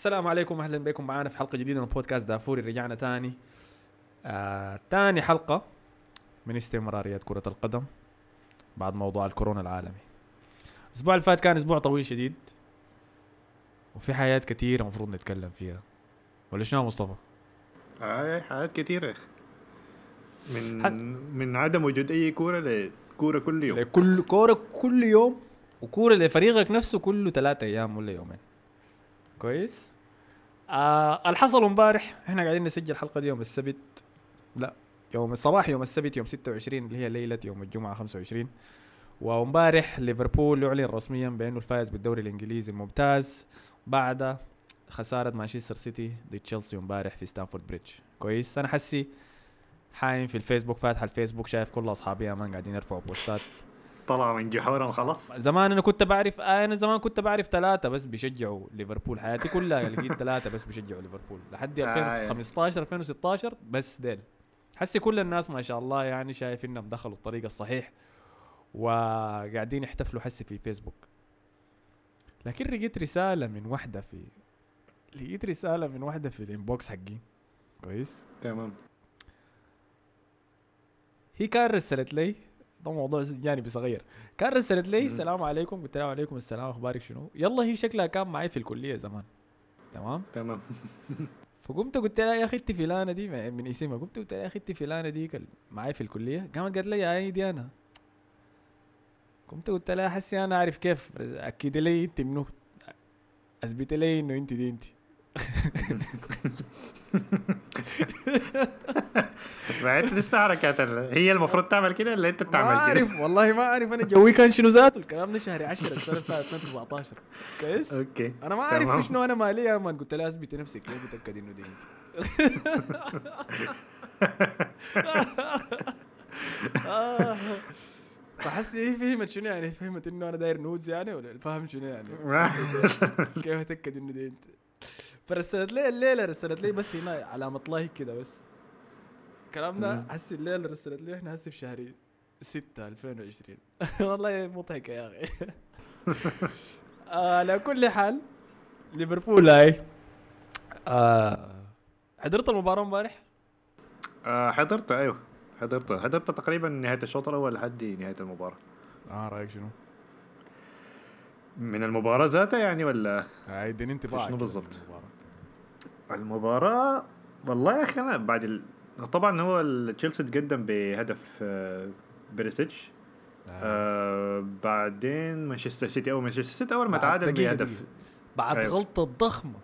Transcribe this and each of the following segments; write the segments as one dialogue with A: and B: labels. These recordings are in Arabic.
A: السلام عليكم أهلا بكم. معنا في حلقة جديدة من بودكاست دافوري. رجعنا تاني. آه تاني حلقة من استمراريات كرة القدم بعد موضوع الكورونا العالمي. الأسبوع اللي فات كان أسبوع طويل شديد وفي حاجات كتير المفروض نتكلم فيها. ولا شنو مصطفى؟
B: اي حاجات كتيرة يا أخي. من
A: حت-
B: من عدم وجود أي كورة لكوره كل يوم.
A: كل كورة كل يوم وكورة لفريقك نفسه كله ثلاثة أيام ولا يومين. كويس. آه اللي حصل امبارح إحنا قاعدين نسجل الحلقة دي يوم السبت. لا يوم الصباح يوم السبت يوم 26 اللي هي ليلة يوم الجمعة 25 وامبارح ليفربول يعلن رسميا بأنه الفائز بالدوري الإنجليزي الممتاز بعد خسارة مانشستر سيتي ضد تشيلسي امبارح في ستانفورد بريدج. كويس. أنا حسي حايم في الفيسبوك فاتح الفيسبوك شايف كل أصحابي يا man قاعدين يرفعوا بوستات.
B: طلع من جحورهم خلاص.
A: زمان أنا كنت بعرف آه أنا زمان كنت بعرف ثلاثة بس بيشجعوا ليفربول. حياتي كلها لقيت ثلاثة بس بيشجعوا ليفربول. لحد
B: آه،
A: 2015 2016 بس ديل. حسي كل الناس ما شاء الله يعني شايف إنهم دخلوا الطريق الصحيح وقاعدين يحتفلوا حسي في فيسبوك. لكن لقيت رسالة من واحدة في لقيت رسالة من واحدة في الإنبوكس حقي. كويس؟
B: تمام.
A: هي كان رسلت لي ده موضوع جانبي صغير كان رسلت لي. السلام عليكم. قلت لها وعليكم السلام أخبارك شنو؟ يلا هي شكلها كان معي في الكلية زمان. تمام؟
B: تمام.
A: فقمت قلت لها يا أخي انت فلانة دي من اسمها. قمت قلت لها يا أخي انت فلانه دي معي في الكلية. قامت قالت لي هاي دي أنا. قمت قلت لها حسي أنا أعرف كيف. أكد لي أنت منو. أثبت لي إنه أنت دي أنت.
B: ما انت ال- هي المفروض تعمل كده ولا انت
A: ما
B: بتعمل كده؟
A: أعرف والله ما أعرف. أنا جوي كان شنو ذاته؟ الكلام ده شهر 10 السنة اللي فاتت 2019 كويس؟
B: okay.
A: أنا ما أعرف شنو أنا مالي يا man قلت لها اثبتي نفسك كيف متاكد إنه دي أنت. فحس هي فهمت شنو يعني؟ فهمت إنه أنا داير nudes يعني ولا فاهم شنو يعني؟ كيف اتاكد إنه دي أنت؟ فرسلت لي الليلة رسلت لي بس هنا علامه لايك كده بس. الكلام ده. حسي الليلة رسلت لي إحنا هسه في شهر 6 2020 والله مضحكه يا أخي آه، على كل حال ليفربول هاي آه حضرت المباراة امبارح؟
B: آه، حضرت أيوه حضرت حضرت تقريبا نهاية الشوط الأول لحد نهاية المباراة
A: آه رأيك شنو؟
B: من المباراة ذاتها يعني ولا
A: هاي اديني انطباع
B: شنو بالضبط؟
A: المباراة
B: والله يا أخي أنا بعد ال... طبعا هو تشيلسي تقدم بهدف آه، بوليسيتش
A: آه.
B: آه بعدين مانشستر سيتي أو مانشستر سيتي أول ما تعادل بهدف.
A: بعد
B: أيوه.
A: غلطة ضخمة.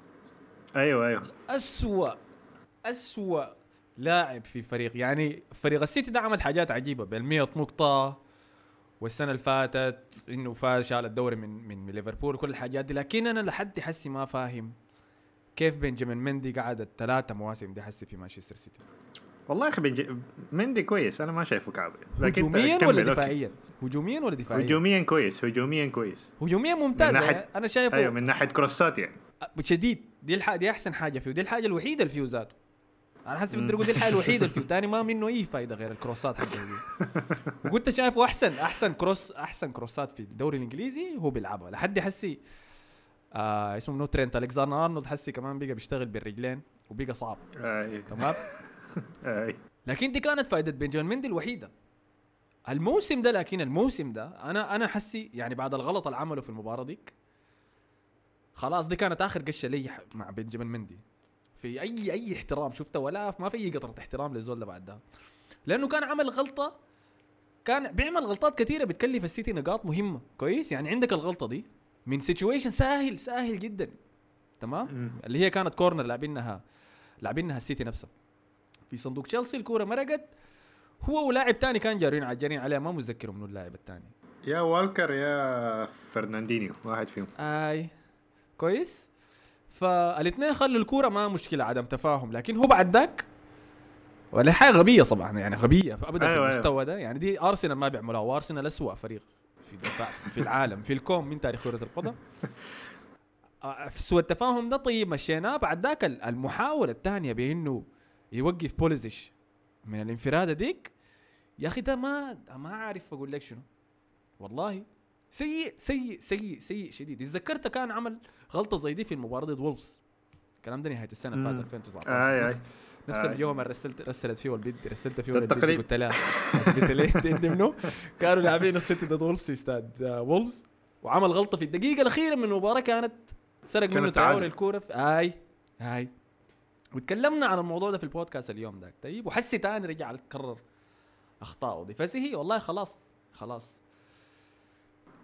B: أيوه أيوه.
A: أسوأ أسوأ لاعب في فريق. يعني فريق السيتي ده عمل حاجات عجيبة. بال 100 نقطة. والسنة اللي فاتت إنه فاز شال الدوري من من ليفربول وكل الحاجات دي. لكن أنا لحد حسي ما فاهم كيف بنجامين مندي قعد الثلاثة مواسم دي حسي في مانشستر سيتي.
B: والله يا أخي بنجي... مندي كويس أنا ما شايفه كعب.
A: هجوميا ولا. دفاعيا؟ هجوميا ولا دفاعيا؟
B: هجوميا كويس هجوميا كويس.
A: هجوميا ممتاز
B: من ناحية-
A: أنا شايفه
B: أيوه من ناحية كروسات يعني.
A: شديد. دي الح... دي أحسن حاجة فيه ودي الحاجة الوحيدة اللي فيه ذاته. أنا حاسس. بدي أقول دي الحاجة الوحيدة اللي فيه تاني ما منه أي فايدة غير الكروسات حقه. وكنت شايفه أحسن أحسن cross أحسن كروسات في الدوري الإنجليزي هو بيلعبها. لحد حسي آه اسمه منو؟ ترينت الكساندر أرنولد حسي كمان بقى بيشتغل بالرجلين وبقى صعب.
B: اي
A: تمام؟
B: اي
A: لكن دي كانت فائده بنجامين مندي الوحيدة. الموسم ده لكن الموسم ده أنا أنا حسي يعني بعد الغلط اللي عمله في المباراة ديك خلاص دي كانت آخر قشة لي مع بنجامين مندي. في أي أي احترام شفته ولا ما في أي قطرة احترام للزول ده بعد ده. لأنه كان عمل غلطة كان بيعمل غلطات كثيره بتكلف السيتي نقاط مهمة. كويس؟ يعني عندك الغلطة دي من situation سهل سهل جدا. تمام. اللي هي كانت corner لاعبينها لاعبينها السيتي نفسه في صندوق تشيلسي الكورة مرقت. هو ولاعب تاني كان جارين على جارين عليه ما متذكر منو اللاعب الثاني
B: يا والكر يا فرناندينيو واحد فيهم.
A: أي. كويس. فالاثنين خلوا الكورة ما مشكلة عدم تفاهم. لكن هو بعد ذاك ولا حاجة غبية طبعا يعني غبية ابدا
B: أيوة،
A: في المستوى ده. يعني دي أرسنال ما بيعملوها وارسنال اسوء فريق في في العالم في الكون من تاريخ كرة القدم. آه، سوء التفاهم ده طيب مشيناه. بعد ذاك ال- المحاولة الثانية بأنه يوقف بوليزيش من الانفرادة ديك يا أخي ده ما ما عارف أقول لك شنو والله سيء سيء سيء سيء شديد تذكرت كان عمل غلطة زي دي في المباراة ضد وولفز الكلام ده نهاية السنة اللي. فاتت 2019
B: آي آي.
A: نفس, نفس
B: آي.
A: اليوم اللي رسلت رسلت فيه والبيت رسلت فيه والبيت
B: التقريب.
A: قلت لها قلت ليه انت منو؟ كانوا لاعبين السيتي ضد وولفز في استاد آه، وولفز وعمل غلطة في الدقيقة الأخيرة من المباراة كانت سرق منه. تراوري الكورة في هاي هاي وتكلمنا عن الموضوع ده في البودكاست اليوم ده. طيب وحسي تاني رجع تكرر أخطائه دي. فهي والله خلاص خلاص.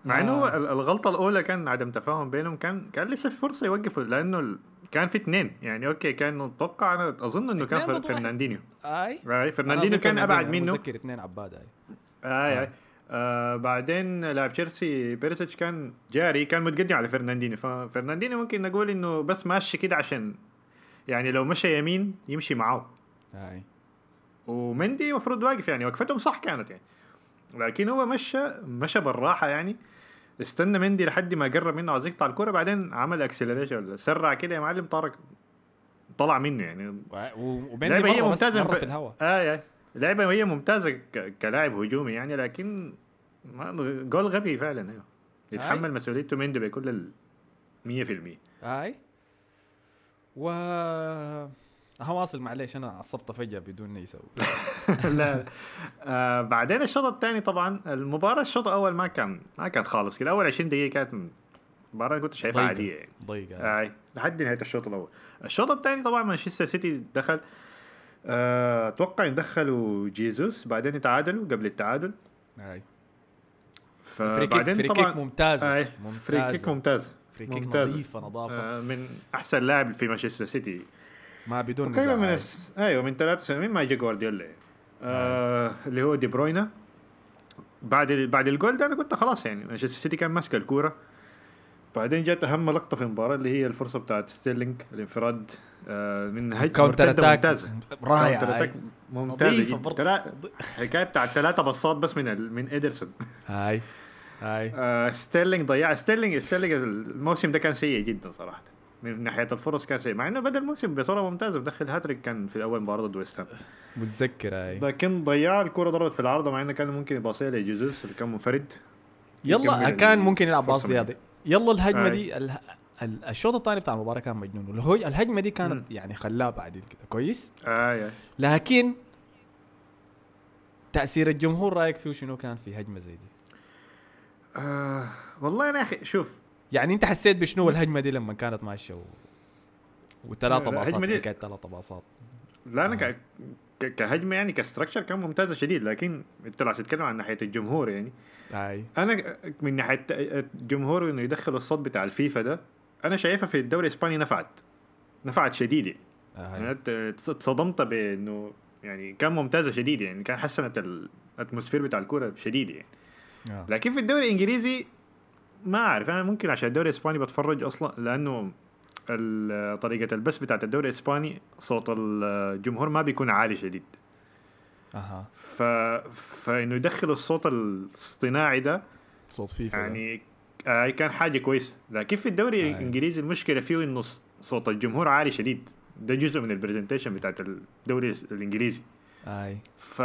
B: مع إنه
A: آه.
B: ال- الغلطة الأولى كان عدم تفاهم بينهم كان كان لسه في فرصة يوقفوا لأنه ال- كان في اثنين يعني okay كان أتوقع أنا أظن إنه كان. فرناندينيو.
A: أي؟
B: راي فرناندينيو كان أبعد منه.
A: متذكر اثنين عباد هاي
B: آه آه. آه بعدين لاعب تشيلسي بوليسيتش كان جاري كان متقدم على فرناندينيو. ففرناندينيو ممكن نقول إنه بس ماشي كده عشان يعني لو مشى يمين يمشي معاه.
A: هاي
B: ومندي المفروض واقف يعني وقفتهم صح كانت يعني. لكن هو مشى مشى بالراحة يعني. استنى مندي لحد ما قرب منه عايز يقطع الكوره بعدين عمل اكسلريشن ولا سرع كده يا معلم طارق طلع منه يعني.
A: و- وبين
B: لعبة هي
A: مرة
B: ب-
A: في الهواء
B: آه آه. لعبة هي ممتازة ك- كلاعب هجومي يعني لكن ما جول غبي فعلا أيوه. يتحمل مسؤوليته مندي بكل ال 100%
A: هاي و ها واصل معليش أنا عصبت فجأة بدون اي سبب
B: لا آه بعدين الشوط الثاني طبعا المباراة الشوط الأول ما كان ما كان خالص كده. أول 20 دقيقة كانت مباراة كنت شايفها
A: ضيقة.
B: عادية. يعني
A: ضيقة.
B: آه لحد نهاية الشوط الأول. الشوط الثاني طبعا مانشستر سيتي دخل آه، أتوقع يدخلوا جيزوس بعدين يتعادلوا قبل التعادل.
A: kick
B: فبعدين
A: free kick
B: طبعا
A: ممتازه
B: آه free kick ممتاز.
A: free
B: kick.
A: نظيفة نظافة.
B: آه من أحسن لاعب في مانشستر سيتي.
A: ما بدون
B: تقريبا
A: نزاع
B: من. الس... أيوه من ثلاث سنين. ما جا جوارديولا؟ آه اللي هو دي بروينا. بعد ال... بعد الجول ده أنا كنت خلاص يعني مانشستر سيتي كان ماسك الكورة. بعدين جت أهم لقطة في المباراة اللي هي الفرصة بتاعت ستيرلينج الانفراد. آه من هج counter
A: attack
B: ممتازة.
A: رائع. counter.
B: attack ممتازه
A: نظيفة
B: جدا
A: برضه.
B: تلا... حكاية بتاعت ثلاثة بصات بس من ال... من ادرسون
A: هاي. هاي.
B: آه ستيرلينج ضيع. ستيرلينج ستيرلينج الموسم ده كان سيء جدا صراحة. من ناحية الفرص كان سيء مع إنه بدا الموسم بصورة ممتازة ودخل هاتريك كان في اول مباراة ضد ويست هام
A: متذكر هاي.
B: لكن ضيع الكرة ضربت في العارضة مع إنه كان ممكن يباصيها لجيزوس اللي كان منفرد.
A: يلا
B: يكمل
A: كان ممكن يلعب باص زيادة. يلا
B: الهجمة.
A: دي اله- الشوط الثاني بتاع المباراة كان مجنون. الهجمة دي. كانت يعني خلابه بعدين كده. كويس؟
B: آه.
A: لكن تأثير الجمهور رأيك فيه شنو كان في هجمة زي دي؟
B: آه والله أنا يا أخي شوف.
A: يعني أنت حسيت بشنو الهجمة دي لما كانت ماشية و... وثلاثه
B: لا،
A: باصات
B: دي-
A: حكايه ثلاثة باصات.
B: لا أنا ك... ك- كهجمة يعني كستركشر كان ممتازة شديد لكن أنت لو تتكلم عن ناحية الجمهور يعني.
A: هاي
B: أنا من ناحية الجمهور إنه يدخل الصوت بتاع الفيفا ده أنا شايفها في الدوري الإسباني نفعت. نفعت شديد يعني اتصدمت بإنه يعني كان ممتازة شديد يعني كان حسنت ال atmosphere بتاع الكورة شديد يعني.
A: آه.
B: لكن في الدوري الإنجليزي ما أعرف. أنا ممكن عشان الدوري الإسباني بتفرج أصلا لأنه طريقة البث بتاعت الدوري الإسباني صوت الجمهور ما بيكون عالي شديد.
A: أها.
B: ف... فإنه يدخلوا الصوت الاصطناعي ده
A: صوت فيفا يعني
B: آه كان حاجة كويسة لكن في الدوري
A: آه.
B: الإنجليزي المشكلة فيه إنه صوت الجمهور عالي شديد. ده جزء من ال presentation بتاعت الدوري الإنجليزي.
A: هاي
B: ف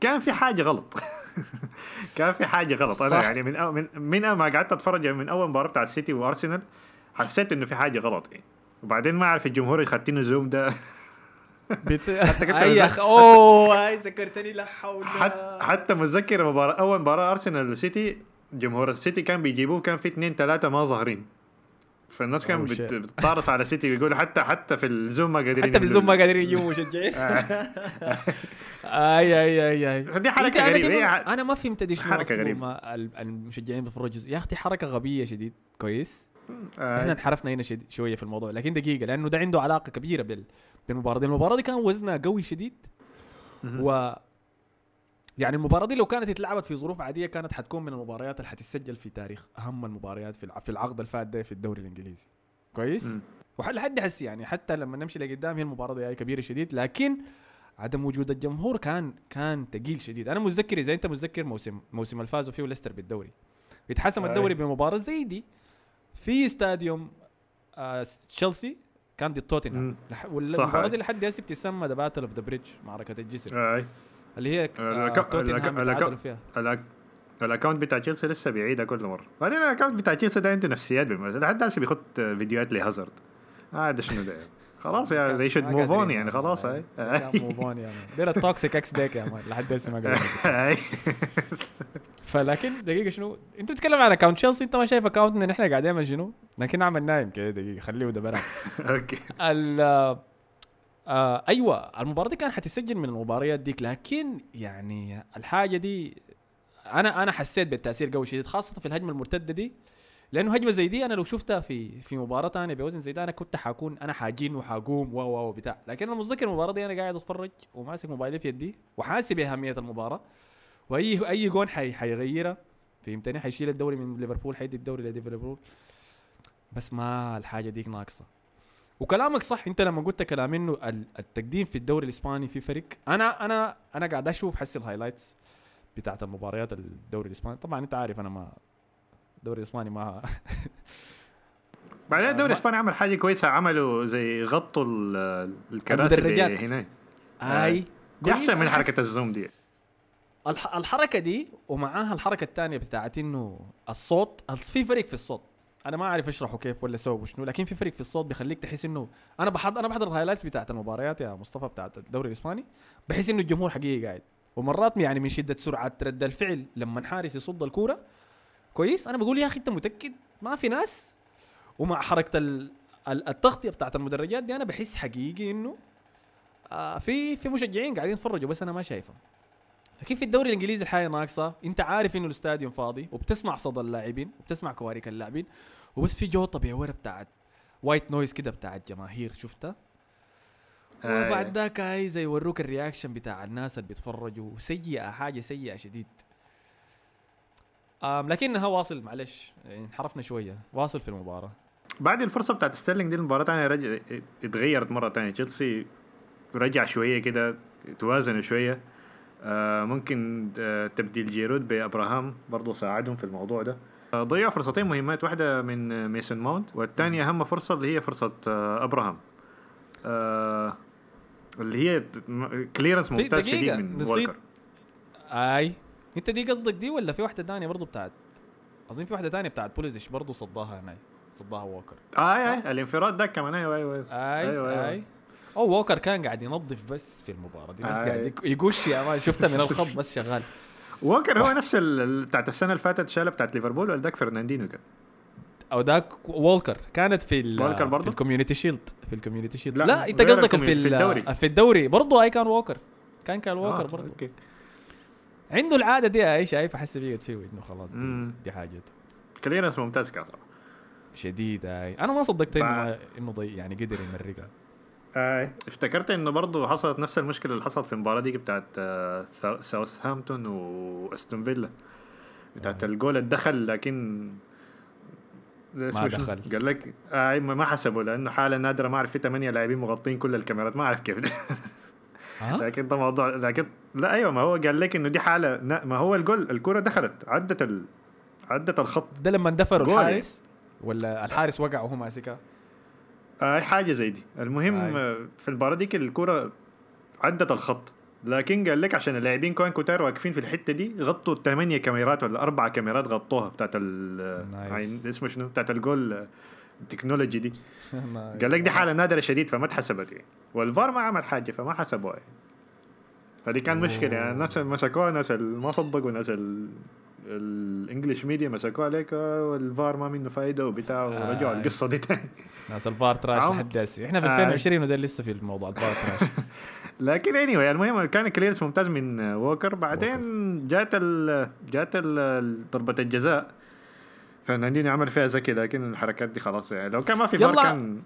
B: كان في حاجة غلط. كان في حاجة غلط.
A: أنا.
B: يعني من أو من من ما قعدت أتفرج من أول مباراة بتاع السيتي وارسنال حسيت إنه في حاجة غلط. يعني وبعدين ما أعرف الجمهور يختينه زوم ده.
A: بت...
B: حتى كنت أي.
A: اخ أوه هاي ذكرتني لا حول.
B: حتى حتى متذكر مباراه أول مباراة ارسنال والسيتي جمهور السيتي كان بيجيبوه كان في اثنين ثلاثة ما ظاهرين. فالناس كان
A: Oh
B: بت-. بتطارس على السيتي ويقولوا حتى حتى في الزوم ما قادرين
A: حتى بالزوم ما
B: يعملوا-
A: قادرين يجيبوا مشجعين آي آي آي آي.
B: دي حركة
A: أنا
B: غريبة.
A: دي
B: هي
A: ما-
B: ح-
A: أنا ما فهمت دي شنو. ما ال- المشجعين بيتفرجوا يا أختي حركة غبية شديد. كويس.
B: آه،
A: إحنا انحرفنا هنا شوية في الموضوع لكن دقيقة لأنه ده عنده علاقة كبيرة بال بالمباراة. دي المباراة دي كان وزنها قوي شديد. و يعني المباراة دي لو كانت اتلعبت في ظروف عادية كانت حتكون من المباريات اللي حتتسجل في تاريخ أهم المباريات في في العقد الفات ده في الدوري الإنجليزي. كويس؟
B: مم.
A: وحد حسي يعني حتى لما نمشي لقدام هي المباراة دي كبيرة شديد لكن عدم وجود الجمهور كان كان ثقيل شديد. أنا متذكر إذا أنت متذكر موسم موسم اللي فازوا فيه ليستر بالدوري. اتحسم
B: أي.
A: الدوري بمباراة زي دي في stadium آه تشيلسي كان ضد توتنهام. والمباراة
B: أي.
A: دي لحد هسه بتسمى the Battle of the Bridge معركة الجسر.
B: آه،
A: اللي هي آه توتنهام فيها.
B: ال account بتاع تشيلسي لسه بيعيدها كل مرة. بعدين ال account بتاع تشيلسي ده عنده نفسيات بالمناسبة. لحد هسه بيخط فيديوهات لهازارد. هذا شنو ده خلاص يا they should
A: ما
B: move on يعني. خلاص هاي
A: move on يا man دي ال toxic ex ديك يا man. لحد هسه ما
B: هاي.
A: فلكن دقيقة شنو؟ انت بتتكلم عن account تشيلسي انت ما شايف اكونت إن إحنا قاعدين شنو لكن نعمل نايم كده دقيقة. خليه دبران
B: okay.
A: ال آه أيوه المباراة دي كان حتسجل من المباريات ديك لكن يعني الحاجة دي أنا أنا حسيت بالتأثير قوي شديد خاصة في الهجمة المرتدة دي لأنه هجمة زي دي أنا لو شفتها في في مباراة ثانية بوزن زي ده أنا كنت حكون أنا حاجين وحقوم و و بتاع لكن أنا متذكر المباراة دي أنا قاعد أتفرج وماسك موبايلي في يدي وحاسس باهميه المباراة وأي أي جون حي حيغيرها فهمتني؟ حيشيل الدوري من ليفربول حيدي الدوري لليفربول بس ما الحاجة ديك ناقصة. وكلامك صح انت لما قلت كلام انه ال- التقديم في الدوري الإسباني في فرق أنا أنا أنا قاعد أشوف حسي ال highlights بتاعت المباريات الدوري الإسباني. طبعا أنت عارف أنا ما الدوري الإسباني ما
B: بعدين
A: آه،
B: الدوري الإسباني عمل حاجة كويسة عملوا زي غطوا ال- الكراسي اللي
A: المدرجات.
B: هنا أي.
A: كويس،
B: أحسن من حركة
A: حس-
B: الزوم دي.
A: الح... الحركة دي ومعاها الحركة الثانية بتاعت إنه الصوت في فرق في الصوت. أنا ما أعرف أشرحه كيف ولا سببه شنو لكن في فرق في الصوت بيخليك تحس إنه أنا بحضر أنا بحضر الهايلايتس بتاعت المباريات يا مصطفى بتاعت الدوري الإسباني بحس إنه الجمهور حقيقي قاعد. ومرات يعني من شدة سرعة رد الفعل لما حارس يصد الكورة كويس أنا بقول يا أخي أنت متأكد؟ ما في ناس. ومع حركة ال... ال- التغطية بتاعت المدرجات دي أنا بحس حقيقي إنه آه في في مشجعين قاعدين يتفرجوا بس أنا ما شايفهم. لكن في الدوري الإنجليزي الحاجة ناقصه أنت عارف إنه الاستاديوم فاضي وبتسمع صدى اللاعبين وبتسمع كوارك اللاعبين وبس في جوطه بيورة بتاعت white noise كده بتاعت جماهير شفتها؟
B: آه.
A: وبعد ذاك هاي زي يوروك ال reaction بتاع الناس اللي بيتفرجوا. سيئة حاجة سيئة شديد. آم لكنها واصل معلش يعني انحرفنا شوية. واصل في المباراة.
B: بعد الفرصة بتاعت ستيرلينج دي المباراة ثانية رجع اتغيرت مرة ثانية تشيلسي رجع شوية كده توازنوا شوية. ممكن آه تبديل جيرود بأبراهام برضه ساعدهم في الموضوع ده. آه ضيعوا فرصتين مهمات واحدة من آه، ميسون ماونت والثانيه أهم فرصة اللي هي فرصة آه أبراهام. آه اللي هي
A: clearance
B: ممتاز شديد من. وولكر
A: أي. أنت دي قصدك دي ولا في واحدة ثانية برضو بتاعت؟ أظن في واحدة ثانية بتاعت بوليزيش برضو صداها هناي صداها ووكر
B: آه اي اي الانفراد ده كمان. أيوه أيوه أيوة.
A: أي
B: أيوة، أيوة.
A: أو ووكر كان قاعد ينظف بس في المباراة. دي بس
B: آي.
A: قاعد يقش يا man شفتها من الخط بس شغال.
B: ووكر هو نفس بتاعت السنة اللي فاتت شالة بتاعت ليفربول ولا ذاك فرناندينو كان؟
A: أو ذاك وولكر. كانت في
B: وولكر برضو؟
A: في ال Community Shield. في ال Community
B: Shield.
A: لا، لا,
B: أنت
A: قصدك في,
B: في
A: ال-
B: الدوري.
A: في الدوري. برضو اي كان ووكر. كان كان ووكر
B: آه،
A: برضو.
B: okay.
A: عنده العادة دي أي شايف احس فيه انه خلاص دي,
B: مم.
A: دي حاجته.
B: clearance ممتاز كان صراحة.
A: شديد اي أنا ما صدقت
B: إنه
A: ما- إنه ضي يعني قدر يمرقها.
B: اي افتكرت إنه برضه حصلت نفس المشكلة اللي حصلت في المباراة دي بتاعت آه، ساو- ساوثهامبتون واستون فيلا بتاعت
A: آه.
B: الجول الدخل لكن شنو؟
A: دخل.
B: قال لك آه ما ما حسبوا لأنه حاله نادرة ما أعرف في ثمانيه لاعبين مغطين كل الكاميرات ما أعرف كيف ده.
A: ها
B: لكن ده موضوع لكن لا أيوه ما هو قال لك إنه دي حالة نا- ما هو الجول الكرة دخلت عدت ال... عدت الخط
A: ده لما دفروا
B: جول
A: الحارس ولا الحارس وقع وهو ماسكها
B: آه حاجة زي دي. المهم
A: أي.
B: آه في المباراة ديك الكرة عدت الخط. لكن قال لك عشان اللاعبين كان كتار واقفين في الحتة دي غطوا ثمانيه كاميرات ولا أربع كاميرات غطوها بتاعت ال. عين- اسمه شنو؟ بتاعت الجول آه، التكنولوجي دي. قال لك دي حالة نادرة شديد فما اتحسبت يعني. والفار ما عمل حاجة فما حسبوها يعني. فدي كان مشكلة يعني. الناس اللي مسكوها ناس اللي ما صدقوا ناس ال English media مسكوها عليك آه، والفار ما منه فايدة وبتاع ورجعوا
A: آي.
B: القصة دي تاني.
A: ناس الفار
B: trash
A: لحد هسه إحنا في
B: آه.
A: 2020 وده لسه في الموضوع الفار trash.
B: لكن anyway المهم كان clearance ممتاز من ووكر بعدين جات ال جات ضربة الجزاء. فرناندينيو عمل فيها ذكي لكن الحركات دي خلاص يعني. لو كان ما في فار
A: يلا.
B: كان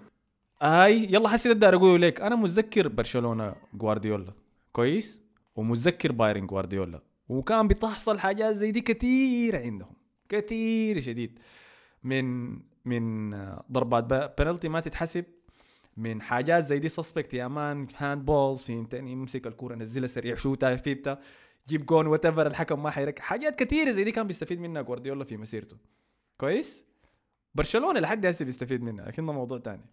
A: هاي يلا حسيت أقدر أقول لك أنا متذكر برشلونة جوارديولا كويس؟ ومتذكر بايرن جوارديولا وكان بتحصل حاجات زي دي كثير عندهم كثير شديد. من من ضربات بنالتي ما تتحسب من حاجات زي دي suspect يا man hand balls فهمتني؟ يمسك الكورة نزلها سريع شوتها فيبتا جيب جون وات الحكم ما حيرك. حاجات كثيره زي دي كان بيستفيد منها جوارديولا في مسيرته. كويس؟ برشلونة لحد هسه بيستفيد منها لكن ده موضوع تاني.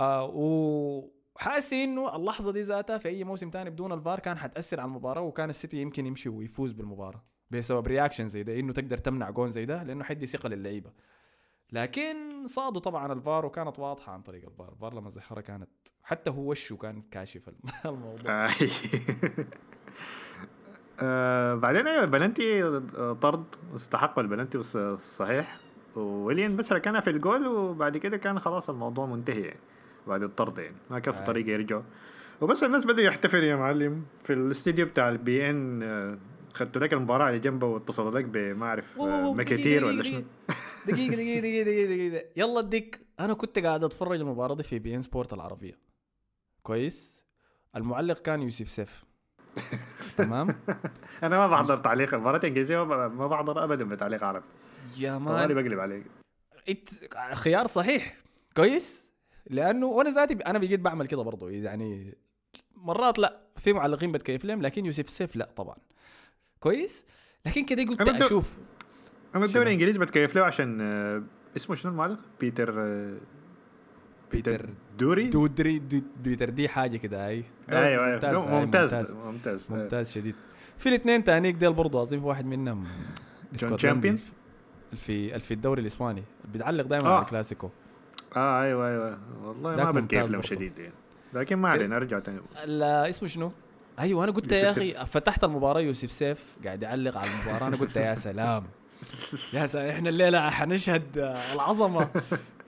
A: آه وحاسس إنه اللحظة دي ذاتها في أي موسم تاني بدون الفار كان حتأثر على المباراة وكان السيتي يمكن يمشي ويفوز بالمباراة بسبب reaction زي ده إنه تقدر تمنع جون زي ده لأنه حتدي ثقة للعيبة. لكن صادوا طبعا الفار وكانت واضحة عن طريق الفار. الفار لما ظهرها كانت حتى هو وشه كان كاشف الم- الموضوع.
B: آه. بعدين أيوه البلنتي طرد واستحق البلنتي الصحيح ويليان بس كان في الجول وبعد كده كان خلاص الموضوع منتهي يعني. بعد الطرد يعني ما كان في
A: آه.
B: طريقة يرجعوا. وبس الناس بدأوا يحتفلوا يا معلم. في الاستديو بتاع البي ان آه، ختوا لك المباراة اللي جنبه واتصلوا لك بما أعرف آه، مكاتير ولا شنو.
A: دقيقة دقيقة دقيقة دقيقة دقيقة. يلا اديك أنا كنت قاعد أتفرج المباراة دي في بي ان سبورت العربية. كويس؟ المعلق كان يوسف سيف. تمام؟
B: أنا ما بحضر تعليق المباراه الانجليزيه ما بحضر ابدا بتعليق عربي.
A: يا مان.
B: بقلب عليك.
A: خيار صحيح. كويس؟ لأنه وأنا ذاتي أنا بقيت بعمل كده برضو يعني مرات لا في معلقين بتكيف لهم لكن يوسف سيف لا طبعا. كويس؟ لكن كده قلت
B: أنا بدو-
A: أشوف
B: أنا الدوري؟ الإنجليزي بتكيف له عشان آه، اسمه شنو المعلق؟ بيتر آه،
A: بيتر
B: دوري؟
A: دودري دو- بيتر دي حاجة كده هاي
B: أيوه أيوه.
A: هاي،
B: ممتاز ممتاز. ممتاز.
A: ممتاز شديد. في الاثنين تانيك ديل برضو اظن في واحد منهم. اسكتلندي
B: تشامبيون؟
A: في في الدوري الإسباني. بيتعلق دائما
B: آه.
A: على الكلاسيكو.
B: آه أيوه أيوه. والله ما بتكيف
A: برضو.
B: شديد يعني لكن ما علينا ارجع تاني.
A: ال- اسمه شنو؟ أيوه أنا قلت يا أخي فتحت المباراة يوسف سيف قاعد يعلق على المباراة. أنا قلت يا سلام. يا سلام إحنا الليلة حنشهد العظمة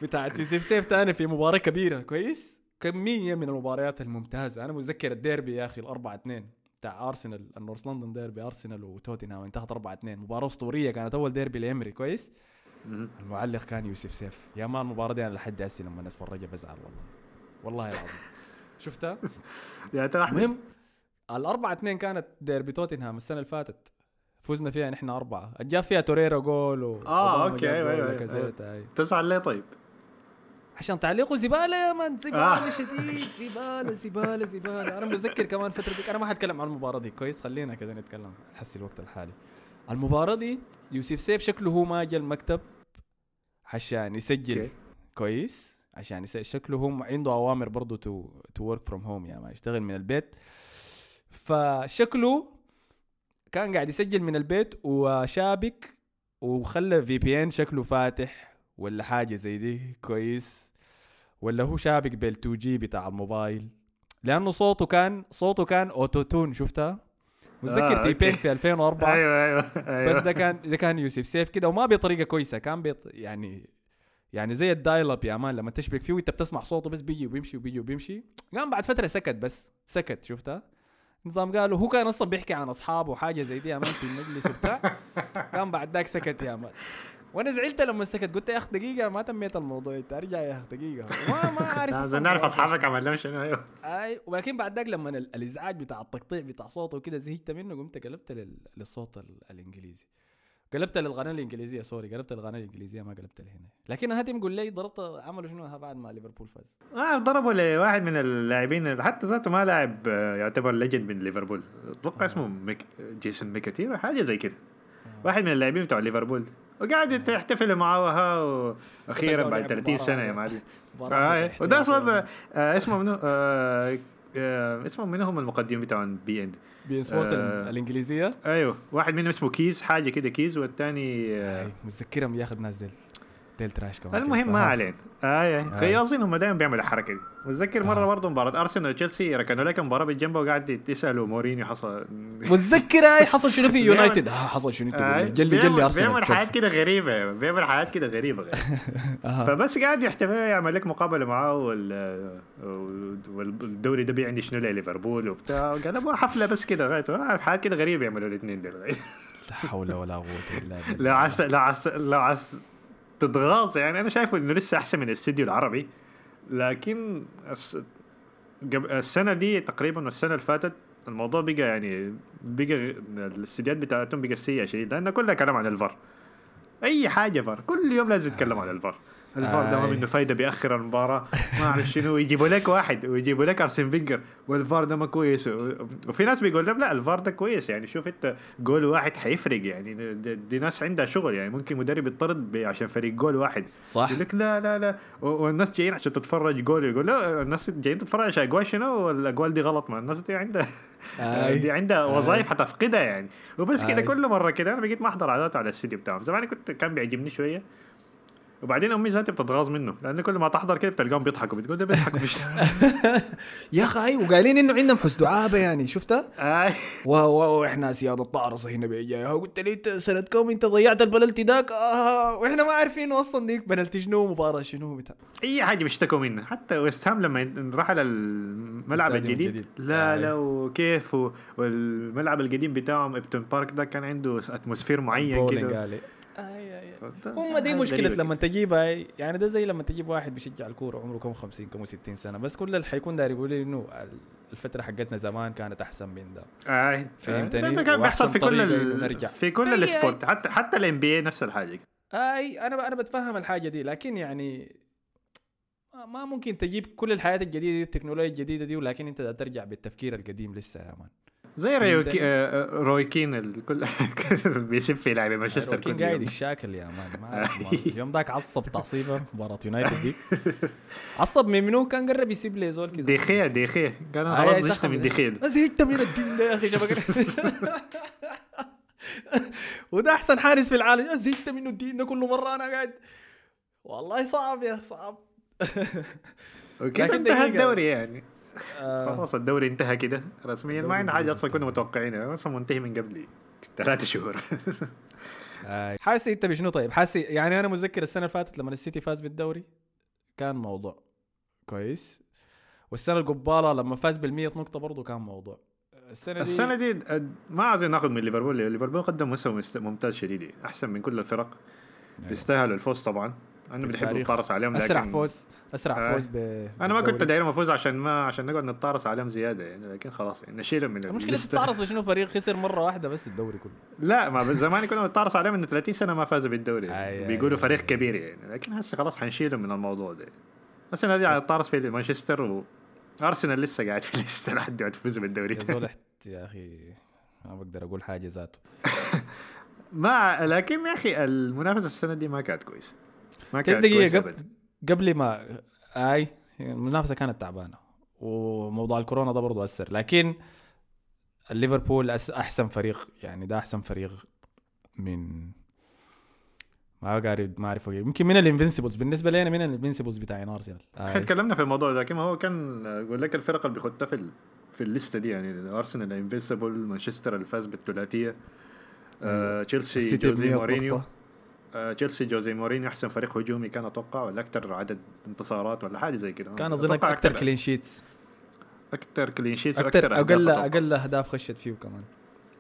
A: بتاعت يوسف سيف تاني في مباراة كبيرة. كويس؟ كمية من المباريات الممتازة. أنا متذكر الديربي يا أخي الأربعة اثنين بتاع أرسنال ال North London derby أرسنال وتوتنهام انتهت 4 2 مباراة أسطورية كانت أول ديربي لإمري كويس. المعلق كان يوسف سيف. يا مان المباراه دي أنا لحد هسه لما اتفرجها بزعل والله. والله العظيم. شفتها
B: يعني
A: المهم الأربعة اثنين كانت ديربي توتنهام السنة اللي فاتت. فزنا فيها نحن أربعة. جاب فيها توريرا جول و
B: آه،
A: أوباما
B: okay،
A: جاب
B: أيوة،
A: جول
B: أيوة،
A: ولاكازيت، أي.
B: تزعل ليه طيب؟
A: عشان تعليقه زبالة يا مان زبالة
B: آه.
A: شديد زبالة زبالة زبالة. أنا متذكر كمان فترة ديك أنا ما حتكلم عن المباراة دي. كويس خلينا كذا نتكلم. حسي الوقت الحالي. المباراة دي يوسف سيف شكله هو ما جا المكتب عشان يسجل.
B: okay.
A: كويس. عشان يسجل شكله هم عنده أوامر برضه to to work from home يعني ما يشتغل من البيت. فشكله كان قاعد يسجل من البيت وشابك وخلى في بي ان شكله فاتح ولا حاجة زي دي. كويس. ولا هو شابك بال 2 G بتاع الموبايل؟ لأنه صوته كان صوته كان auto-tune شفتها؟ متذكر
B: آه،
A: تي بين
B: okay.
A: في 2004
B: أيوه أيوه أيوه.
A: بس ده كان ده كان يوسف. سيف كده وما بطريقة كويسة كان بيط يعني يعني زي ال dial-up يا مان لما تشبك فيه وأنت بتسمع صوته بس بيجي وبيمشي وبيجي وبيمشي. قام بعد فترة سكت بس سكت شفتها؟ نظام قالوا هو كان أصلا بيحكي عن أصحابه وحاجة زي دي يا مان في المجلس وبتاع. قام بعد ذاك سكت يا مان. وأنا زعلت لما سكت قلت يا اخ دقيقة ما تميت الموضوع انت أرجع يا اخ دقيقة. ما ما عارف
B: نعرف. أصحابك عمل لهم شنو أيوه.
A: أي ولكن بعد ذاك لما ال- الإزعاج بتاع التقطيع بتاع صوته وكده زهقت منه قمت قلبت لل- للصوت ال- الإنجليزي. قلبت للقناه الإنجليزية sorry قلبت للقناه الإنجليزية ما قلبت لهنا. لكن هاتم قول لي ضربت عملوا شنو؟ بعد ما ليفربول فاز.
B: آه ضربوا لواحد من اللاعبين حتى ذاته ما لاعب آه، يعتبر legend من ليفربول. أتوقع اسمه ميك جيسون ميكاتير حاجة زي كده. واحد من اللاعبين بتوع ليفربول. وقاعد يحتفلوا معاه وها
A: وأخيرا
B: بعد
A: لعب
B: 30 سنة يا
A: مباراة.
B: معلم. آه
A: احتياطي
B: وده أصلا
A: يعني.
B: آه اسمه منو؟ آه آه اسمه منو هم المقدمين بتوعهم بي إند.
A: بي إن سبورت
B: آه.
A: الإنجليزية؟
B: أيوه. واحد منهم اسمه كيز حاجة كده كيز والثاني آه
A: متذكرهم ياخذ ناس ديل. ديل تراش كمان
B: المهم. ما. علينا اي
A: آه.
B: قياصين هم دائما بيعملوا الحركه دي متذكر مرة
A: آه.
B: برضه مباراة أرسنال وتشيلسي ركنوا لك مباراة بالجنبه وقاعد تسألوا مورينيو حصل
A: متذكر هاي حصل شنو في يونايتد آه حصل شنو
B: آه،.
A: جلي جلي أرسنال
B: بيعمل حاجات. كده غريبة بيعمل حاجات كده غريبة
A: أها.
B: فبس قاعد يحتفل يعمل لك مقابلة معاه وال والدوري ده بيعندي شنو ليفربول وبتاع قال حفلة بس كده غايته آه، حاجات كده غريبة يعملوا الاثنين دول
A: لا حول ولا قوة إلا بالله
B: لو عس لو عس لو عس تتغاظ. يعني أنا شايفه إنه لسه أحسن من الاستديو العربي لكن السنة دي تقريبا والسنة اللي فاتت الموضوع بقى يعني بقى الاستديوهات بتاعتهم بقى سيئة شديد لأنه كلها كلام عن الفار. أي حاجة فار. كل يوم لازم يتكلم عن الفار. الفار ما
A: آي.
B: منه فايده بيأخر المباراة. ما أعرف شنو. يجيبوا لك واحد. ويجيبوا لك أرسن فينجر. والفار ده ما كويس. وفي ناس بيقول لهم لا الفار ده كويس. يعني شوف أنت جول واحد حيفرق. يعني دي, ناس عندها شغل. يعني ممكن مدرب يطرد عشان فريق جول واحد.
A: صح.
B: يقول لك لا لا لا. والناس جايين عشان تتفرج جول. يقول لا الناس جايين تتفرج عشان أجوال شنو؟ والأجوال دي غلط. ما الناس دي عندها
A: آي.
B: دي عندها. وظائف حتفقدها يعني. وبس كده. كل مرة كده أنا بقيت ما أحضر عادات على الاستديو بتاعهم. زمان كنت كان بيعجبني شوية. وبعدين أمي ذاتي بتتغاظ منه لأنه كل ما تحضر كده بتلقاهم بيضحكوا بتقول ده بيضحكوا في
A: يا أخي وقايلين إنه عندهم حس دعابة يعني شفتها؟
B: أي.
A: وإحنا سيادة الطعرصة هنا بيجاها قلت لي أنت سنة كم أنت ضيعت البلنتي ذاك؟ آه وإحنا ما عارفين أصلا ديك بلنتي شنو مباراة شنو بتاع.
B: أي حاجة بيشتكوا منها حتى ويست هام لما راح على الملعب الجديد. لا
A: آي.
B: لا وكيف والملعب القديم بتاعهم ابتون بارك ده كان عنده atmosphere معين كده.
A: هم دي
B: حاجة
A: مشكلة
B: غريبة
A: لما تجيبها يعني ده زي لما تجيب واحد بيشجع الكورة عمره كم 50 كم 60 سنة بس كل اللي حيكون داير يقول لي إنه الفترة حقتنا زمان كانت أحسن من ده
B: اي
A: فهمتني؟
B: ده- كان بيحصل في كل
A: نرجع.
B: في كل
A: أي. ال
B: sport حتى حتى ال NBA نفس الحاجة
A: اي أنا أنا بتفهم الحاجة دي لكن يعني ما- ما ممكن تجيب كل الحياة الجديدة دي التكنولوجيا الجديدة دي ولكن أنت ترجع بالتفكير القديم لسه يا مان
B: زي؟ روي آه، آه، روي كين الكل بيسب في لاعب مانشستر
A: روكين
B: كل
A: قاعد. الشاكل يا مان ما اليوم ذاك عصب تعصيبة مباراة يونايتد ديك عصب من منو كان قرب يسيب لي زول كده
B: ديخيا ديخيا كان
A: آه،
B: خلاص زهقت من. ديخيا.
A: زهقت من الدين ده يا أخي وده أحسن حارس في العالم زهقت منه الدين ده كل مرة أنا قاعد والله صعب يا أخي صعب لكن أنتهى.
B: الدوري يعني
A: آه،
B: خلاص الدوري انتهى كده رسميا. ما عندنا
A: حاجة
B: أصلا كنا متوقعينها. أصلا منتهي من قبل ثلاثة شهور.
A: آه. حاسس إنت بشنو؟ طيب حاسس يعني أنا متذكر السنة اللي فاتت لما السيتي فاز بالدوري كان موضوع. كويس. والسنة القبالة لما فاز بال 100 نقطة برضه كان موضوع. السنة دي
B: السنة دي ما عايزين ناخذ من ليفربول. ليفربول قدم مستوى مست- ممتاز شديد. أحسن من كل الفرق.
A: أيوة.
B: بيستاهلوا الفوز طبعا. أنا بنحب. نتطارس عليهم لكن
A: اسرع فوز أسرع
B: آه.
A: فوز ب
B: أنا ما كنت. داير أفوز عشان ما عشان نقعد نتطارس عليهم زيادة يعني لكن خلاص يعني نشيلهم من المشكلة.
A: تتعرض شنو فريق خسر مرة واحدة بس الدوري كله
B: لا ما زمان كنا نتطارس عليهم إنه 30 سنة ما فازوا بالدوري
A: أي-
B: بيقولوا فريق. كبير يعني لكن هسه خلاص حنشيلهم من الموضوع ده هسه نرجع نتطارس في مانشستر و أرسنال لسه قاعد في الليسته لحد دلوقتي تفوز بالدوري
A: يا زول يا أخي ما بقدر أقول حاجة ذاته
B: ما لكن يا أخي المنافسة السنة دي ما كانت كويسة ما كانت
A: دقيقة قبل. قبل ما اي المنافسة كانت تعبانة. وموضوع الكورونا ده برضه أثر. لكن ليفربول أحسن فريق يعني ده أحسن فريق من ما قارب ما أعرف. يمكن من ال Invincibles بالنسبة لي أنا من ال Invincibles بتاعين أرسنال.
B: إحنا
A: آي.
B: تكلمنا في الموضوع ده لكن هو كان أقول لك الفرق اللي بيخدها في ال- في الليستة دي يعني ارسنال invincible مانشستر اللي فاز بالثلاثية آه، تشيلسي
A: السيتي ب
B: جوزي
A: 100
B: مورينيو تشيلسي جوزي مورينيو أحسن فريق هجومي كان أتوقع ولا أكثر عدد انتصارات ولا حاجة زي كده.
A: كان
B: أتوقع
A: أكثر clean sheets
B: أكثر clean sheets
A: أكثر
B: أقل.
A: أقل
B: أهداف
A: خشت فيه كمان.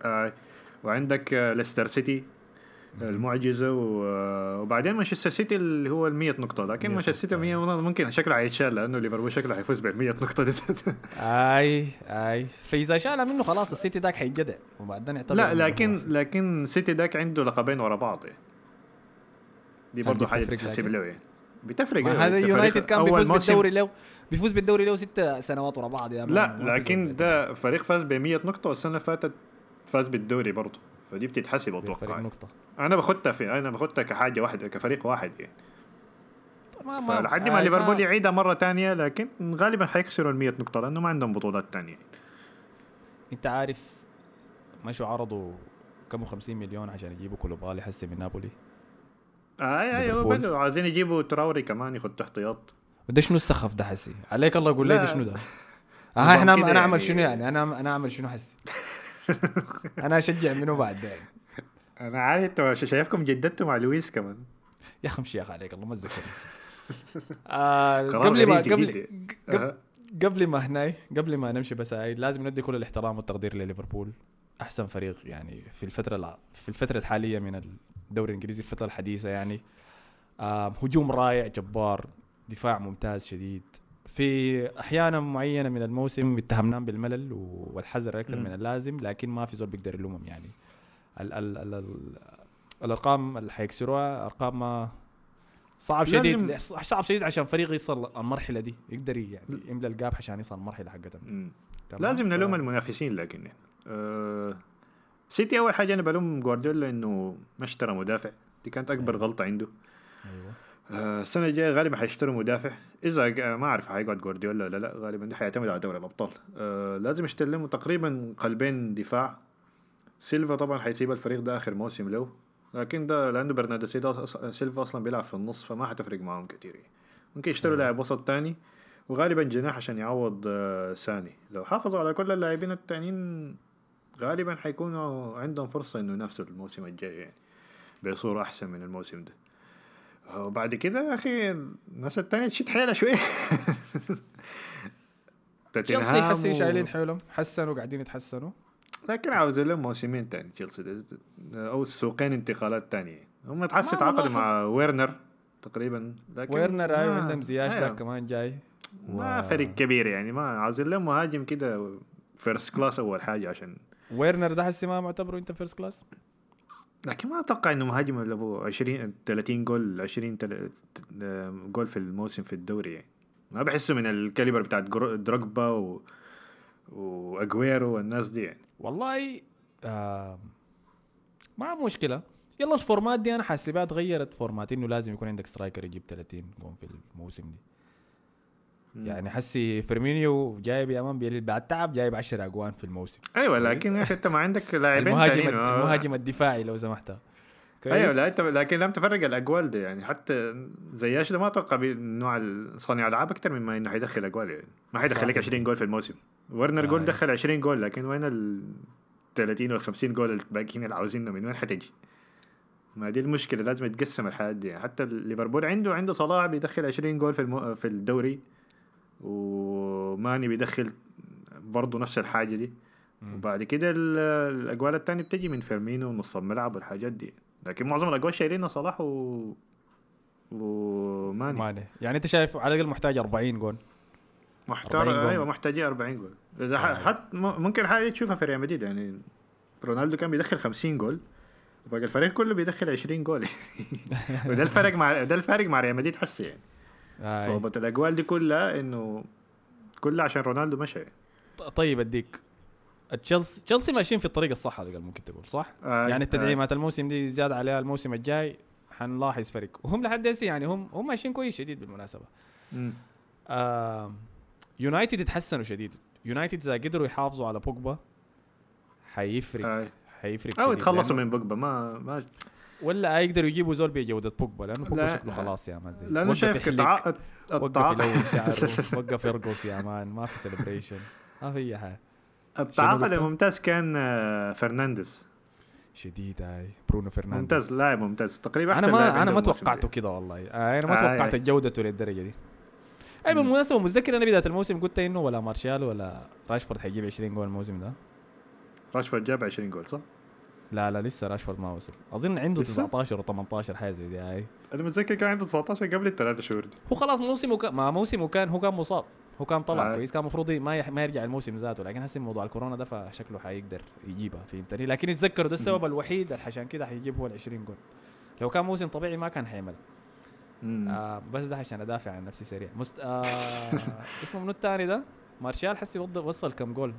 B: آه، وعندك آه، ليستر سيتي المعجزة و- وبعدين مانشستر سيتي اللي هو ال 100 نقطة لكن
A: 100
B: مانشستر سيتي 100 ممكن شكله حيتشال لأنه ليفربول شكله حيفوز بال 100 نقطة دي.
A: اي أي. فاذا شالها منه خلاص السيتي ذاك حيجدع وبعدين يعتبر
B: لا لكن. لكن سيتي ذاك عنده لقبين ورا بعض. يعني. دي برضه حاجة
A: بتفرق
B: تحسب
A: لكن؟
B: له يعني بتفرق
A: ما هذا يونايتد كان بيفوز بالدوري له بيفوز بالدوري له ست سنوات ورا بعض يا.
B: لا
A: ما
B: لكن ده فريق فاز ب 100 نقطة والسنة اللي فاتت فاز بالدوري برضه فدي بتتحسب أتوقع
A: نقطة.
B: أنا باخدها في أنا باخدها كحاجة واحدة كفريق واحد يعني.
A: ما
B: فلحد ما
A: آي
B: ليفربول يعيدها مرة تانية لكن غالبا حيكسروا ال 100 نقطة لأنه ما عندهم بطولات تانية.
A: أنت عارف مشوا عرضوا كم 50 مليون عشان يجيبوا كولوبالي حسي من نابولي.
B: اي اي هو. بدوا عايزين يجيبوا تراوري كمان يخد احتياط
A: وده شنو السخف ده حسي عليك الله يقول لي. ده شنو ده آه
B: إحنا
A: أنا أعمل
B: يعني.
A: شنو يعني أنا أنا أعمل شنو حسي أنا أشجع منو بعد ده يعني.
B: أنا عارف أنتوا شايفكم جددتوا مع لويس كمان
A: يا أخي امشي يا أخي عليك الله ما تذكرني آه قبل ما قبل. قبل ما هناي قبل ما نمشي بس هاي لازم ندي كل الاحترام والتقدير لليفربول أحسن فريق يعني في الفترة. في الفترة الحالية من الدوري الانجليزي الفترة الحديثة يعني هجوم رائع جبار دفاع ممتاز شديد في أحيانا معينة من الموسم اتهمناهم بالملل والحذر
B: أكثر.
A: من اللازم لكن ما في زول بيقدر يلومهم يعني ال ال ال ال الأرقام اللي حيكسروها أرقام ما صعب شديد صعب شديد عشان فريق يصل المرحلة دي يقدر يعني يملى الجاب عشان يصل
B: المرحلة.
A: تمام؟
B: لازم
A: ف-
B: نلوم المنافسين لكن يعني. أه سيتي أول حاجة أنا بلوم جوارديولا إنه ما اشترى مدافع. دي كانت أكبر
A: أيوة.
B: غلطة عنده.
A: أيوه.
B: أه السنة الجاية غالبا حيشتروا مدافع. إذا ما أعرف حيقعد جوارديولا ولا لا غالبا ده حيعتمد على دوري الأبطال. أه لازم يستلموا تقريبا قلبين دفاع. سيلفا طبعا حيسيب الفريق ده آخر موسم له. لكن ده لأنه برناردو سيلفا أصلا بيلعب في النص فما حتفرق معاهم كتير. ممكن يشتروا لاعب وسط تاني وغالبا جناح عشان يعوض آه، ساني. لو حافظوا على كل اللاعبين التانيين غالبا حيكونوا عندهم فرصة إنه ينافسوا الموسم الجاي يعني بصورة أحسن من الموسم ده. وبعد كده يا أخي الناس التانية تشد حيلها شوية.
A: تشيلسي حسي شايلين حيلهم حسنوا قاعدين يتحسنوا.
B: لكن عاوز لهم موسمين تاني تشيلسي أو سوقين انتقالات تانية. هم تحس تعاقدوا. مع ويرنر تقريبا لكن
A: ويرنر
B: أيوه
A: عندهم زياش
B: أيوة.
A: ده كمان جاي.
B: ما فريق كبير يعني ما عاوزين لهم مهاجم كده first class أول حاجة عشان
A: ويرنر ده حسي ما معتبره انت first class
B: لكن ما أتوقع إنه مهاجم اللي ابو 20 30 جول 20 تل- ت- جول في الموسم في الدوري. يعني ما بحسه من ال caliber بتاعت جرو- دروجبا و وأجويرو والناس دي يعني.
A: والله آه ما مشكلة. يلا ال format دي أنا حاسبها تغيرت format إنه لازم يكون عندك striker يجيب 30 جون في الموسم دي. يعني حسي فيرمينيو جايب يا man بعد تعب جايب 10 أجوان في الموسم
B: أيوه لكن يا أخي أنت ما عندك لاعبين
A: المهاجم.
B: آه.
A: المهاجم الدفاعي لو سمحت
B: أيوه لا انت لكن لم تفرق الأجوال ده يعني حتى زياش ده ما أتوقع نوع صانع العاب أكثر مما إنه حيدخل أجوال يعني ما حيدخل لك
A: صح.
B: 20 جول في الموسم ورنر
A: آه.
B: جول دخل 20 جول لكن وين ال 30 وال 50 جول الباقيين اللي عاوزينه من وين حتجي؟ ما دي المشكلة لازم يتقسم الحياة دي يعني حتى ليفربول عنده عنده صلاح بيدخل 20 جول في المو... في الدوري وماني بيدخل برضه نفس الحاجة دي. وبعد كده ال- الاجوال الثانية بتجي من فيرمينو ونص الملعب والحاجات دي. لكن معظم الاجوال شايلينها صلاح و وماني
A: ماني. يعني أنت شايف على الأقل محتاج 40 جون
B: محتاج
A: 40 جول.
B: أيوه محتاجين 40 جول. إذا
A: آه.
B: ح- حت م- ممكن حاجة تشوفها في ريال مدريد يعني رونالدو كان بيدخل 50 جول وباقي الفريق كله بيدخل 20 جول. وده الفرق مع ده الفارق مع ريال مدريد حسي يعني. صعوبة الأجوال دي كلها إنه كلها عشان رونالدو مشى
A: طيب أديك. تشيلسي تشيلسي ماشيين في الطريق الصح الاقل ممكن تقول صح؟
B: آه،
A: يعني التدعيمات الموسم دي زيادة عليها الموسم الجاي حنلاحظ فرق. وهم لحد هسه يعني هم هم ماشيين كويس شديد
B: بالمناسبة.
A: آه يونايتد يتحسنوا شديد. يونايتد إذا قدروا يحافظوا على بوجبا حيفرق.
B: آه.
A: حيفرق أو
B: يتخلصوا من بوجبا ما ما
A: ولا يقدروا يجيبوا زول بجوده بوجبا لأنه بوجبا
B: لا.
A: شكله خلاص يا مان زي
B: لأنه
A: وقف
B: شايف.
A: وقف
B: التعاقد
A: يلون شعره وقف يرقص يا man ما في celebration ما في أي حاجة
B: التعاقد؟ الممتاز كان آه، فرنانديز
A: شديد هاي برونو فرنانديز
B: ممتاز لاعب ممتاز تقريبا
A: أنا
B: أحسن لاعب
A: ما
B: أنا
A: ما توقعته
B: ده.
A: كده والله آه أنا ما
B: آه،
A: توقعت
B: آه.
A: جودته للدرجة دي
B: أي.
A: بالمناسبة متذكر أنا بداية الموسم قلت إنه ولا مارشال ولا راشفورد حيجيب 20 جول الموسم ده
B: راشفورد جاب 20 جول صح؟
A: لا لا لسه راشفورد ما وصل أظن عنده
B: لسه؟
A: 19 و18 حاجة زي دي هاي.
B: أنا متذكر كان عنده 19 قبل الثلاث شهور دي.
A: هو خلاص موسمه كان ما موسمه كان هو كان مصاب. هو كان طلع
B: آه.
A: كويس كان المفروض ما يح... ما يرجع الموسم ذاته لكن هسه موضوع الكورونا ده فشكله حيقدر يجيبها فهمتني؟ لكن يتذكروا ده السبب الوحيد عشان كده حيجيب هو ال 20 جول. لو كان موسم طبيعي ما كان حيعمل. آه بس ده عشان أدافع عن نفسي سريع. مست... آه اسمه منو الثاني ده؟ مارشال حسي وصل كم جول؟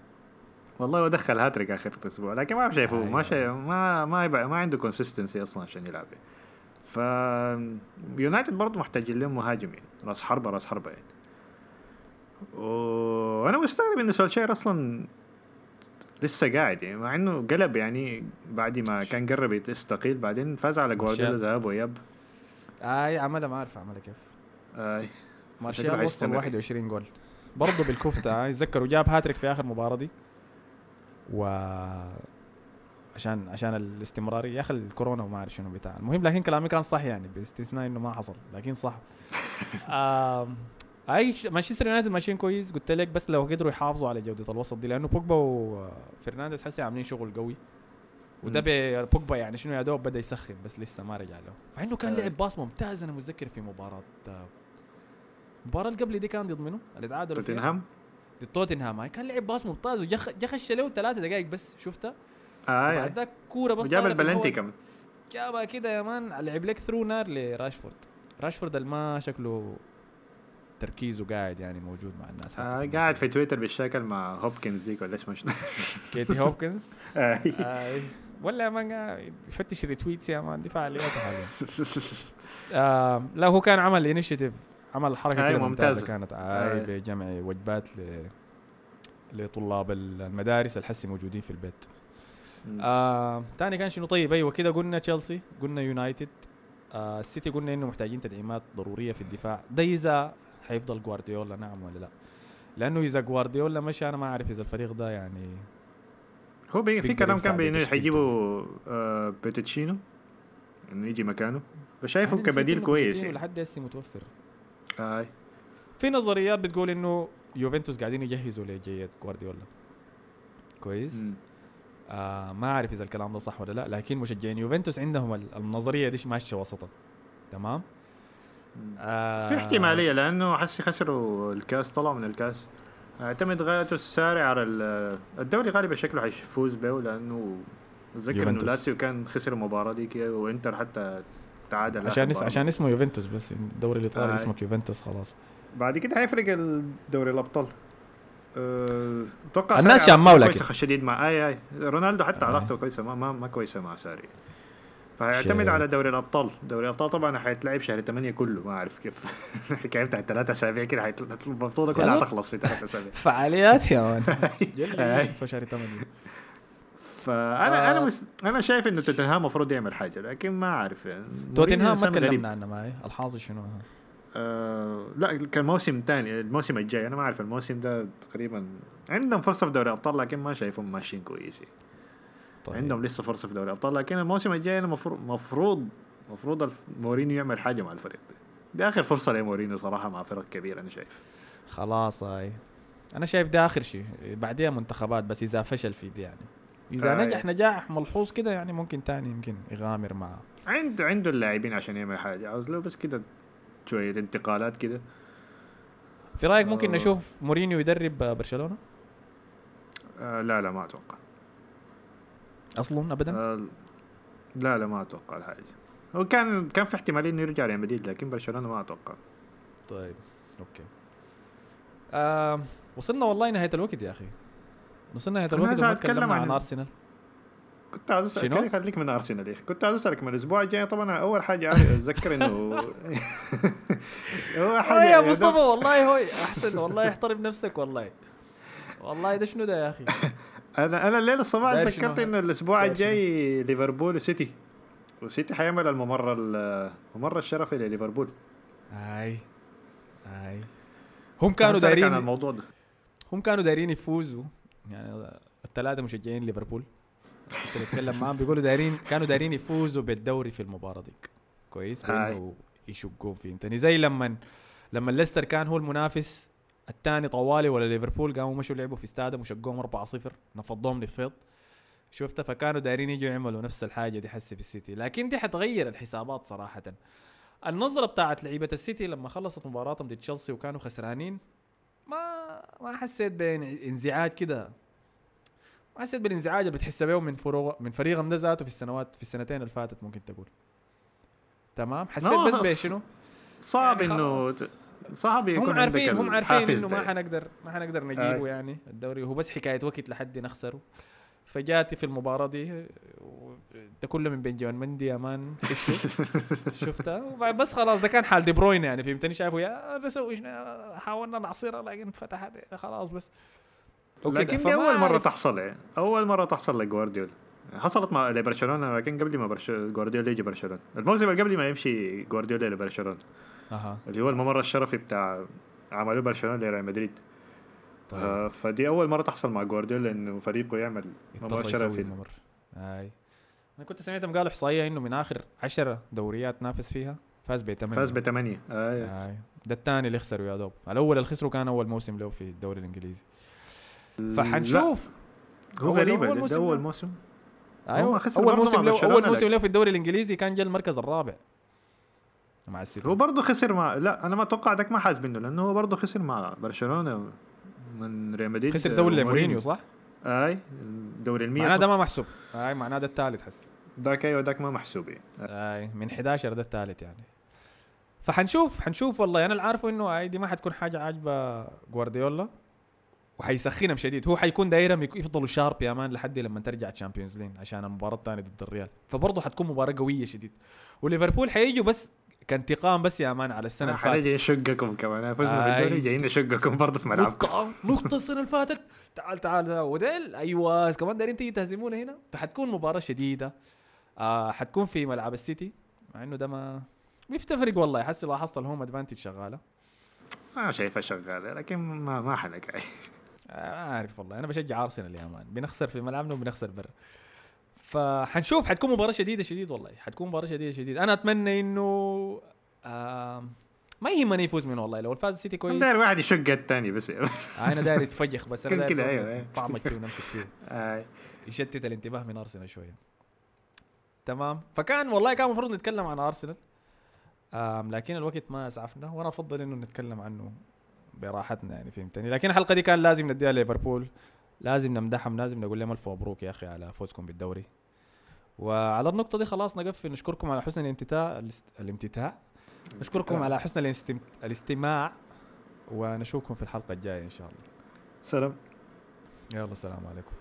B: والله هو دخل هاتريك آخر أسبوع لكن ما شايفه
A: أيوة.
B: ما شايف ما ما يبقى ما عنده consistency أصلا عشان يلعب. ف يونايتد برضه محتاجين لهم مهاجم يعني راس حربة راس حربة يعني وأنا مستغرب إن سولشير أصلا لسه قاعد يعني مع إنه قلب يعني بعد ما كان قرب يستقيل بعدين فاز على جوارديولا. ذهاب وإياب
A: آي عملها ما أعرف عملها كيف
B: آه
A: مارشال وصل
B: حيستمر.
A: 21 جول برضه بالكفته يتذكروا جاب هاتريك في آخر مباراة دي و عشان عشان الاستمرارية. يا أخي الكورونا وما اعرف شنو بتاع. المهم لكن كلامي كان صح يعني باستثناء إنه ما حصل لكن صح. أي مانشستر يونايتد ماشيين كويس. قلت لك بس لو قدروا يحافظوا على جودة الوسط دي لأنه بوجبا وفرنانديز حسي عاملين شغل قوي. وده بوجبا يعني شنو يا دوب بدأ يسخن بس لسه ما رجع له. مع إنه كان
B: آه.
A: لعب باص ممتاز أنا متذكر في مباراة آه، المباراه اللي قبل دي كان ضد منو؟ اللي تعادلوا
B: توتنهام؟
A: ضد توتنهام هاي كان لعب باص ممتاز وجخ جخش له ثلاثة دقائق بس شفتها
B: آه
A: بعد ذاك كورة بس في
B: البلنتي. كمان
A: جابها كده يا مان. لعب لك ثرو نار لراشفورد. راشفورد الما شكله تركيزه قاعد يعني موجود مع الناس.
B: آه قاعد. في تويتر بالشكل مع هوبكنز ديك ولا اسمه شنو؟
A: كيتي هوبكنز؟
B: آه.
A: آه ولا يا مان يفتش ريتويتس يا مان. دي فعاليات حاجة آه لا هو كان عمل انيشيتيف عمل حركة
B: أيوة،
A: كده
B: ممتازة.
A: كانت. آه
B: أيوة.
A: بجمع وجبات ل لطلاب المدارس الحسي موجودين في البيت. آه تاني كان شنو؟ طيب أيوه كده قلنا تشيلسي قلنا يونايتد آه السيتي قلنا إنه محتاجين تدعيمات ضرورية في الدفاع. ده إذا حيفضل جوارديولا نعم ولا لا؟ لأنه إذا جوارديولا مشى أنا ما أعرف إذا الفريق ده يعني
B: هو بي في كلام كان
A: بإنه.
B: حيجيبوا آه بيتشينو إنه يجي مكانه. بس شايفه
A: أنا نسيت
B: كبديل كويس يعني.
A: لحد هسه متوفر.
B: آه.
A: في نظريات بتقول إنه يوفنتوس قاعدين يجهزوا لجية جوارديولا كويس. آه ما أعرف إذا الكلام ده صح ولا لا لكن مشجعين يوفنتوس عندهم ال- النظرية دي ماشية وسطا تمام آه
B: في احتمالية لأنه حسي خسروا الكاس طلعوا من الكاس اعتمد غايته السارع على ال- الدوري غالبا شكله حيفوز به لأنه أتذكر
A: إنه.
B: لاتسيو كان خسر المباراه دي كده وإنتر حتى تعادل
A: عشان اس... عشان اسمه يوفنتوس بس الدوري الإيطالي
B: آه.
A: اسمك يوفنتوس خلاص
B: بعد كده حيفرق الدوري الأبطال أه، أتوقع
A: الناس
B: ساري
A: شماوا لكن.
B: كويسة شديد مع اي أي رونالدو حتى
A: آه.
B: علاقته كويسة ما ما, ما كويسة مع ساري فهيعتمد. على دوري الأبطال دوري الأبطال طبعا حيتلعب شهر 8 كله ما أعرف كيف الحكاية بتاعت ثلاث اسابيع كده البطولة كلها
A: يلا.
B: حتخلص في ثلاث اسابيع
A: فعاليات يا مان. في شهر 8
B: فانا
A: آه.
B: أنا مس... أنا شايف انه توتنهام المفروض يعمل حاجة لكن ما أعرف يعني
A: توتنهام ما. تكلمنا عنه معي الحاصل شنو؟
B: آه لا كان موسم ثاني الموسم الجاي أنا ما أعرف الموسم ده تقريبا عندهم فرصة في دوري الابطال لكن ما شايفهم ماشيين كويس يعني.
A: طيب.
B: عندهم لسه فرصة في دوري الابطال لكن الموسم الجاي أنا مفروض مفروض مفروض مورينيو يعمل حاجة مع الفريق ده دي آخر فرصة لمورينيو صراحة مع فرق كبيرة أنا شايف
A: خلاص هاي أنا شايف ده آخر شيء بعديها منتخبات بس إذا فشل في دي يعني إذا
B: آه.
A: نجح نجاح ملحوظ كده يعني ممكن تاني يمكن يغامر مع
B: عنده عنده اللاعبين عشان يعمل حاجة. عاوز له بس كده شوية انتقالات كده.
A: في رأيك ممكن
B: آه.
A: نشوف مورينيو يدرب برشلونة؟
B: آه لا لا ما أتوقع.
A: أصلا؟ ابدا؟
B: آه لا لا ما أتوقع الحاجة هو كان كان في احتماليه إنه يرجع ريال مدريد لكن برشلونة ما أتوقع.
A: طيب أوكي. آه وصلنا والله نهايه الوقت يا أخي. وصلنا
B: أنا
A: الوقت
B: أتكلم
A: تكلمنا
B: عن-
A: عن أرسنال.
B: كنت عايز اسالك
A: شنو؟
B: خليك- من أرسنال يا أخي. كنت عايز أسألك من الأسبوع الجاي طبعا أول حاجة أتذكر انه
A: آه
B: حاجة
A: يا مصطفى والله هو أحسن والله احترم نفسك والله. والله ده شنو ده يا أخي؟
B: أنا أنا الليلة الصباح تذكرت
A: هذا؟
B: إنه
A: الأسبوع
B: الجاي ليفربول وسيتي وسيتي حيعمل الممر ال- الممر الشرفي لليفربول.
A: هاي. هاي. هم كانوا دايرين
B: الموضوع ده.
A: هم كانوا دايرين يفوزوا. يعني الثلاثة مشجعين ليفربول. كنت بتكلم معاهم بيقولوا دايرين كانوا دايرين يفوزوا بالدوري في المباراة ديك. كويس. بأنه يشقون فهمتني زي لما لما ليستر كان هو المنافس الثاني طوالي ولا ليفربول قاموا مشوا لعبوا في استادهم وشقوهم 4-0 نفضوهم للفيض. شفت فكانوا دايرين يجوا يعملوا نفس الحاجة دي حسي في السيتي. لكن دي حتغير الحسابات صراحة. النظرة بتاعت لعيبة السيتي لما خلصت مباراتهم ضد تشيلسي وكانوا خسرانين ما حسيت بانزعاج كده ما حسيت بالانزعاج اللي بتحس بيه من فروغ من فريقهم ده ذاته في السنوات في السنتين اللي فاتت ممكن تقول تمام حسيت بس. بشنو
B: صعب
A: يعني
B: إنه صعب يكون
A: هم عارفين هم عارفين إنه ما. حنقدر ما حنقدر نجيبه
B: آي.
A: يعني الدوري هو بس حكاية وقت لحد نخسره فجاتي في المباراة دي ده كله من بنجوان مندي يا مان. شفتها وبعد بس خلاص ده كان حال دي بروين يعني فهمتني؟ شايفه يا بسوي شنو؟ حاولنا نعصرها لكن فتحت خلاص بس.
B: لكن دي أول
A: مرة.
B: تحصل يعني. أول مرة تحصل لجوارديولا. حصلت مع لبرشلونة لكن قبل ما برش... جوارديولا يجي برشلونة. الموسم اللي قبل ما يمشي جوارديولا لبرشلونة.
A: أها.
B: اللي هو الممر الشرفي بتاع عملوه برشلونة لريال مدريد.
A: طيب.
B: آه فدي أول مرة تحصل مع جوارديولا إنه فريقه يعمل
A: يسوي
B: شرفي
A: الممر هاي أنا كنت سمعتهم قالوا إحصائية إنه من آخر عشرة دوريات نافس فيها فاز بثمانية.
B: فاز بثمانية. آه
A: هاي ده الثاني اللي خسروا يا دوب. الأول اللي خسروا كان أول موسم له في الدوري الإنجليزي. فحنشوف.
B: هو
A: أول-
B: غريب
A: أول موسم له.
B: موسم.
A: أيوه.
B: خسر أول
A: موسم له أول موسم له في الدوري الإنجليزي كان جا المركز الرابع. مع السيتي.
B: هو برضه خسر مع لا أنا ما أتوقع داك ما حاز منه لأنه هو برضه خسر مع برشلونة. من ريال مدريد
A: خسر دوري
B: آه،
A: مورينيو. صح؟
B: أي الدوري المية.
A: معناه ده ما محسوب. هاي معناه ده الثالث حس
B: ذاك أيوه ذاك ما محسوب يعني.
A: أي من 11 ده الثالث يعني. فحنشوف حنشوف والله. أنا اللي عارفه إنه هاي دي ما حتكون حاجة عاجبة جوارديولا وحيسخنهم شديد هو حيكون دايرهم يفضلوا sharp يا man لحد لما ترجع Champions League عشان المباراه الثانية ضد الريال. فبرضه حتكون مباراة قوية شديد. وليفربول حييجوا بس كانتقام بس يا man على السنة اللي فاتت.
B: حنجي نشقكم كمان. فزنا
A: آي.
B: بالدوري جايين نشقكم برضه في ملعبكم.
A: نقطة السنة اللي فاتت. تعال تعال. وديل. أيوه. كمان دايرين تيجي تهزمونا هنا. فحتكون مباراة شديدة. آه حتكون في ملعب السيتي. مع إنه ده ما بتفرق والله. حسي لاحظت ال home advantage شغالة.
B: ما شايفها شغالة لكن ما ما حنقع
A: آه ما عارف والله. أنا بشجع أرسنال يا man بنخسر في ملعبنا وبنخسر برا. فحنشوف حتكون مباراة شديدة شديد والله. حتكون مباراة شديدة شديد. أنا أتمنى إنه آه ما يهمني يفوز منه والله. لو فاز السيتي كويس.
B: داير واحد يشق الثاني بس.
A: آه أنا داير يتفجخ بس.
B: أنا
A: داير
B: كده، أيوة، أيوة.
A: طعمك فيه ونمسك فيه.
B: آي.
A: يشتت الانتباه من أرسنال شوية. تمام. فكان والله كان المفروض نتكلم عن أرسنال. لكن الوقت ما أسعفنا وأنا أفضل إنه نتكلم عنه براحتنا يعني فهمتني؟ لكن الحلقة دي كان لازم نديها ليفربول. لازم نمدحهم لازم نقول لهم ألف مبروك يا أخي على فوزكم بالدوري. وعلى النقطة دي خلاص نقفل. نشكركم على حسن الامتتاع الامتتاع نشكركم على حسن الاستم... الاستماع. ونشوفكم في الحلقة الجاية إن شاء الله.
B: سلام.
A: يلا السلام عليكم.